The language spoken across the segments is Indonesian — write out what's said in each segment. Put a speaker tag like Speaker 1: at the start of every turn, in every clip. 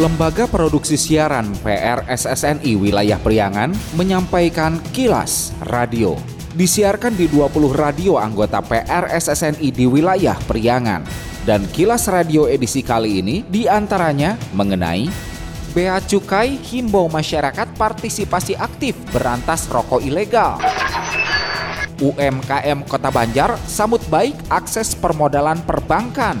Speaker 1: Lembaga Produksi Siaran PRSSNI Wilayah Priangan menyampaikan kilas radio. Disiarkan di 20 radio anggota PRSSNI di wilayah Priangan. Dan kilas radio edisi kali ini di antaranya mengenai Bea Cukai himbau masyarakat partisipasi aktif berantas rokok ilegal. UMKM Kota Banjar sambut baik akses permodalan perbankan.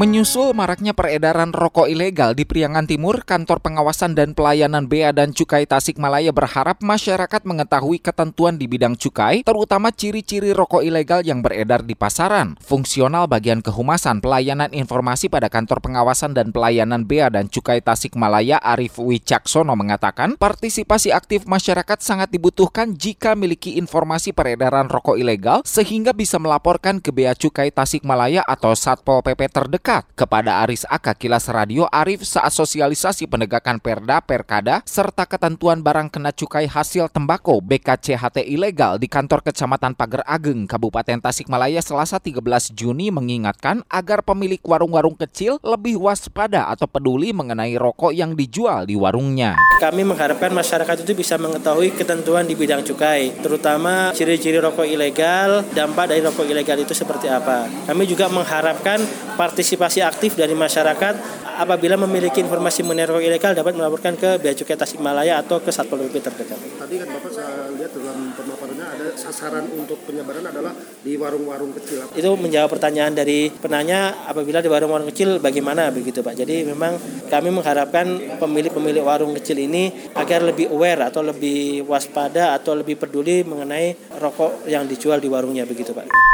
Speaker 1: Menyusul maraknya peredaran rokok ilegal di Priangan Timur, Kantor Pengawasan dan Pelayanan Bea dan Cukai Tasikmalaya berharap masyarakat mengetahui ketentuan di bidang cukai, terutama ciri-ciri rokok ilegal yang beredar di pasaran. Fungsional bagian kehumasan pelayanan informasi pada Kantor Pengawasan dan Pelayanan Bea dan Cukai Tasikmalaya Arif Wicaksono mengatakan, partisipasi aktif masyarakat sangat dibutuhkan jika miliki informasi peredaran rokok ilegal sehingga bisa melaporkan ke Bea Cukai Tasikmalaya atau Satpol PP terdekat dekat kepada Aris Aka Kilas Radio Arif saat sosialisasi penegakan Perda, Perkada, serta ketentuan barang kena cukai hasil tembakau BKCHT ilegal di kantor Kecamatan Pager Ageng, Kabupaten Tasikmalaya Selasa 13 Juni mengingatkan agar pemilik warung-warung kecil lebih waspada atau peduli mengenai rokok yang dijual di warungnya.
Speaker 2: Kami mengharapkan masyarakat itu bisa mengetahui ketentuan di bidang cukai, terutama ciri-ciri rokok ilegal, dampak dari rokok ilegal itu seperti apa. Kami juga mengharapkan partisipasi partisipasi aktif dari masyarakat apabila memiliki informasi mengenai rokok ilegal dapat melaporkan ke Bea Cukai Tasikmalaya atau ke Satpol PP terdekat.
Speaker 3: Tadi kan Bapak saya lihat dalam pemaparannya ada sasaran untuk penyebaran adalah di warung-warung kecil.
Speaker 2: Itu menjawab pertanyaan dari penanya apabila di warung-warung kecil bagaimana begitu Pak. Jadi memang kami mengharapkan pemilik-pemilik warung kecil ini agar lebih aware atau lebih waspada atau lebih peduli mengenai rokok yang dijual di warungnya begitu Pak.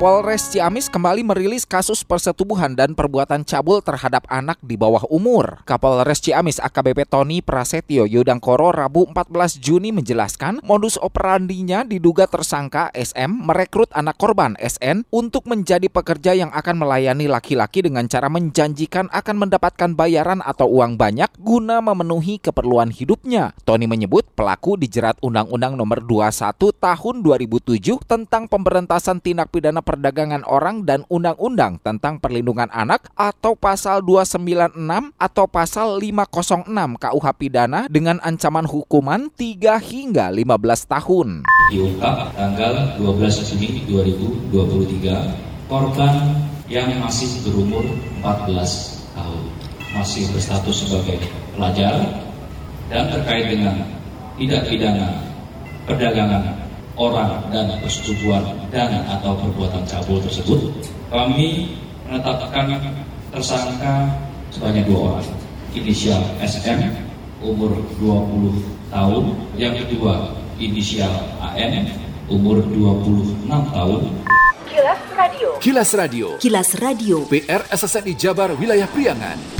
Speaker 1: Polres Ciamis kembali merilis kasus persetubuhan dan perbuatan cabul terhadap anak di bawah umur. Kapolres Ciamis AKBP Tony Prasetyo Yudangkoro Rabu 14 Juni menjelaskan modus operandinya diduga tersangka SM merekrut anak korban SN untuk menjadi pekerja yang akan melayani laki-laki dengan cara menjanjikan akan mendapatkan bayaran atau uang banyak guna memenuhi keperluan hidupnya. Tony menyebut pelaku dijerat Undang-Undang Nomor 21 Tahun 2007 tentang pemberantasan tindak pidana Perdagangan Orang dan Undang-Undang tentang Perlindungan Anak atau pasal 296 atau pasal 506 KUH pidana dengan ancaman hukuman 3 hingga 15 tahun.
Speaker 4: Diungkap tanggal 12 Juni 2023 korban yang masih berumur 14 tahun masih berstatus sebagai pelajar dan terkait dengan tidak pidana perdagangan orang dan persetubuhan dan atau perbuatan cabul tersebut, kami menetapkan tersangka sebanyak dua orang. Inisial SM, umur 20 tahun. Yang kedua, inisial AN, umur 26 tahun.
Speaker 5: Kilas Radio.
Speaker 6: Kilas Radio.
Speaker 7: Kilas Radio.
Speaker 6: PR SSNI Jabar Wilayah Priangan.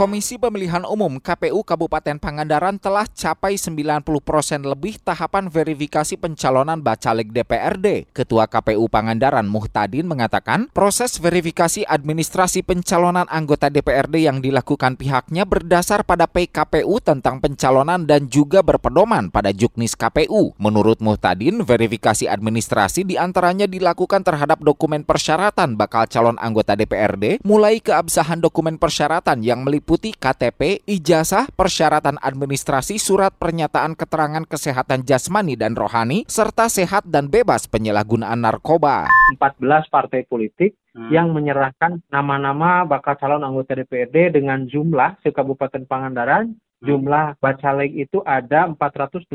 Speaker 1: Komisi Pemilihan Umum KPU Kabupaten Pangandaran telah capai 90 persen lebih tahapan verifikasi pencalonan Bacaleg DPRD. Ketua KPU Pangandaran Muhtadin mengatakan proses verifikasi administrasi pencalonan anggota DPRD yang dilakukan pihaknya berdasar pada PKPU tentang pencalonan dan juga berpedoman pada juknis KPU. Menurut Muhtadin, verifikasi administrasi di antaranya dilakukan terhadap dokumen persyaratan bakal calon anggota DPRD, mulai keabsahan dokumen persyaratan yang meliputi meliputi KTP, ijazah, persyaratan administrasi, surat pernyataan keterangan kesehatan jasmani dan rohani, serta sehat dan bebas penyalahgunaan narkoba.
Speaker 8: 14 partai politik hmm. yang menyerahkan nama-nama bakal calon anggota DPRD dengan jumlah se Kabupaten Pangandaran jumlah bacaleg itu ada 485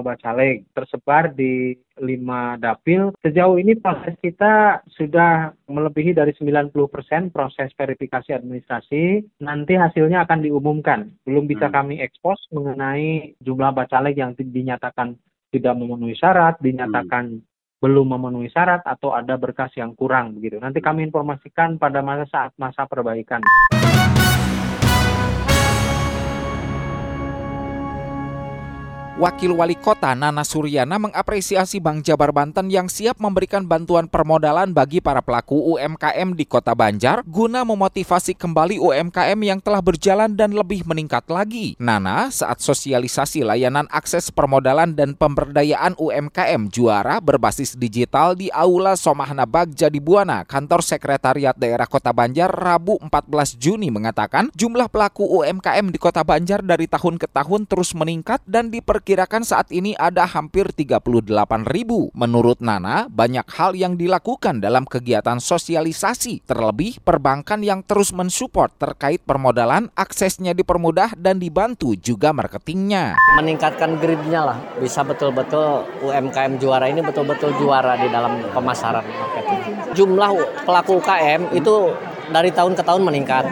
Speaker 8: bacaleg tersebar di lima dapil. Sejauh ini proses kita sudah melebihi dari 90% proses verifikasi administrasi. Nanti hasilnya akan diumumkan. Belum bisa
Speaker 7: Hmm.
Speaker 8: kami ekspos mengenai jumlah bacaleg yang dinyatakan tidak memenuhi syarat, dinyatakan belum memenuhi syarat atau ada berkas yang kurang begitu. Nanti kami informasikan pada masa saat masa perbaikan.
Speaker 1: Wakil Wali Kota Nana Suryana mengapresiasi Bank Jabar Banten yang siap memberikan bantuan permodalan bagi para pelaku UMKM di Kota Banjar guna memotivasi kembali UMKM yang telah berjalan dan lebih meningkat lagi. Nana saat sosialisasi layanan akses permodalan dan pemberdayaan UMKM juara berbasis digital di Aula Somahna Bagja di Buana, kantor sekretariat daerah Kota Banjar Rabu 14 Juni mengatakan jumlah pelaku UMKM di Kota Banjar dari tahun ke tahun terus meningkat dan diperkirakan saat ini ada hampir 38 ribu. Menurut Nana, banyak hal yang dilakukan dalam kegiatan sosialisasi, terlebih perbankan yang terus mensupport terkait permodalan, aksesnya dipermudah dan dibantu juga marketingnya.
Speaker 7: meningkatkan gridnya lah bisa betul-betul UMKM juara ini betul-betul juara di dalam pemasaran marketing. Jumlah pelaku UKM itu dari tahun ke tahun meningkat.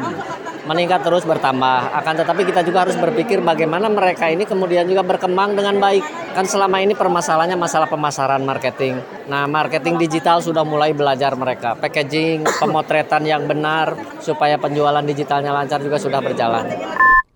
Speaker 7: Meningkat terus bertambah. Akan tetapi kita juga harus berpikir bagaimana mereka ini kemudian juga berkembang dengan baik. Kan selama ini permasalahannya masalah pemasaran marketing. Nah, marketing digital sudah mulai belajar mereka. Packaging, pemotretan yang benar supaya penjualan digitalnya lancar juga sudah berjalan.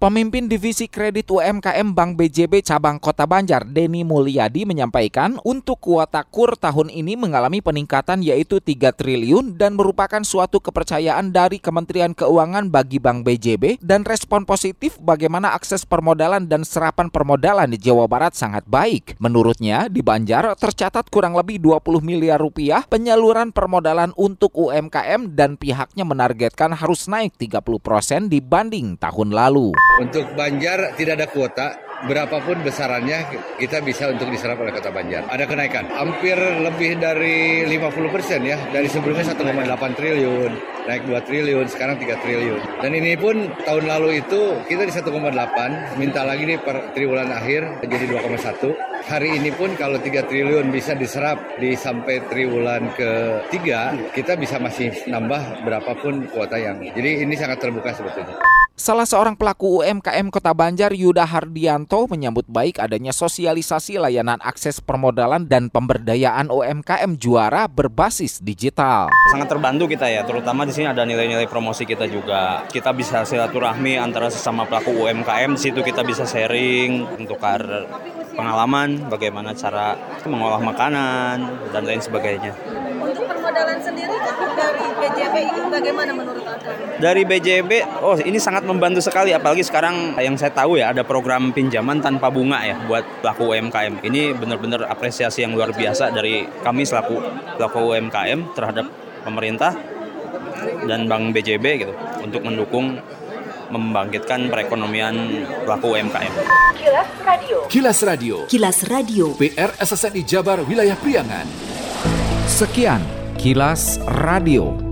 Speaker 1: Pemimpin Divisi Kredit UMKM Bank BJB Cabang Kota Banjar, Denny Mulyadi menyampaikan untuk kuota kur tahun ini mengalami peningkatan yaitu 3 triliun dan merupakan suatu kepercayaan dari Kementerian Keuangan bagi Bank BJB dan respon positif bagaimana akses permodalan dan serapan permodalan di Jawa Barat sangat baik. Menurutnya, di Banjar tercatat kurang lebih 20 miliar rupiah penyaluran permodalan untuk UMKM dan pihaknya menargetkan harus naik 30% dibanding tahun lalu.
Speaker 9: Untuk Banjar tidak ada kuota, berapapun besarannya kita bisa untuk diserap oleh Kota Banjar. Ada kenaikan, hampir lebih dari 50 persen ya, dari sebelumnya 1,8 triliun, naik 2 triliun, sekarang 3 triliun. Dan ini pun tahun lalu itu kita di 1,8, minta lagi nih per triwulan akhir jadi 2,1. Hari ini pun kalau 3 triliun bisa diserap di sampai triwulan ketiga, kita bisa masih nambah berapapun kuota yang. Jadi ini sangat terbuka sebetulnya.
Speaker 1: Salah seorang pelaku UMKM Kota Banjar, Yuda Hardianto, menyambut baik adanya sosialisasi layanan akses permodalan dan pemberdayaan UMKM juara berbasis digital.
Speaker 10: Sangat terbantu kita ya, terutama di sini ada nilai-nilai promosi kita juga. Kita bisa silaturahmi antara sesama pelaku UMKM, di situ kita bisa sharing, tukar pengalaman, bagaimana cara mengolah makanan, dan lain sebagainya.
Speaker 11: Untuk permodalan sendiri dari BJB ini bagaimana menurut?
Speaker 10: Dari BJB, oh ini sangat membantu sekali, apalagi sekarang yang saya tahu ya ada program pinjaman tanpa bunga ya buat pelaku UMKM. Ini benar-benar apresiasi yang luar biasa dari kami selaku pelaku UMKM terhadap pemerintah dan Bank BJB gitu untuk mendukung membangkitkan perekonomian pelaku UMKM.
Speaker 5: Kilas Radio.
Speaker 6: Kilas Radio.
Speaker 12: Kilas Radio.
Speaker 6: PR SSNI Jabar Wilayah Priangan.
Speaker 1: Sekian Kilas Radio.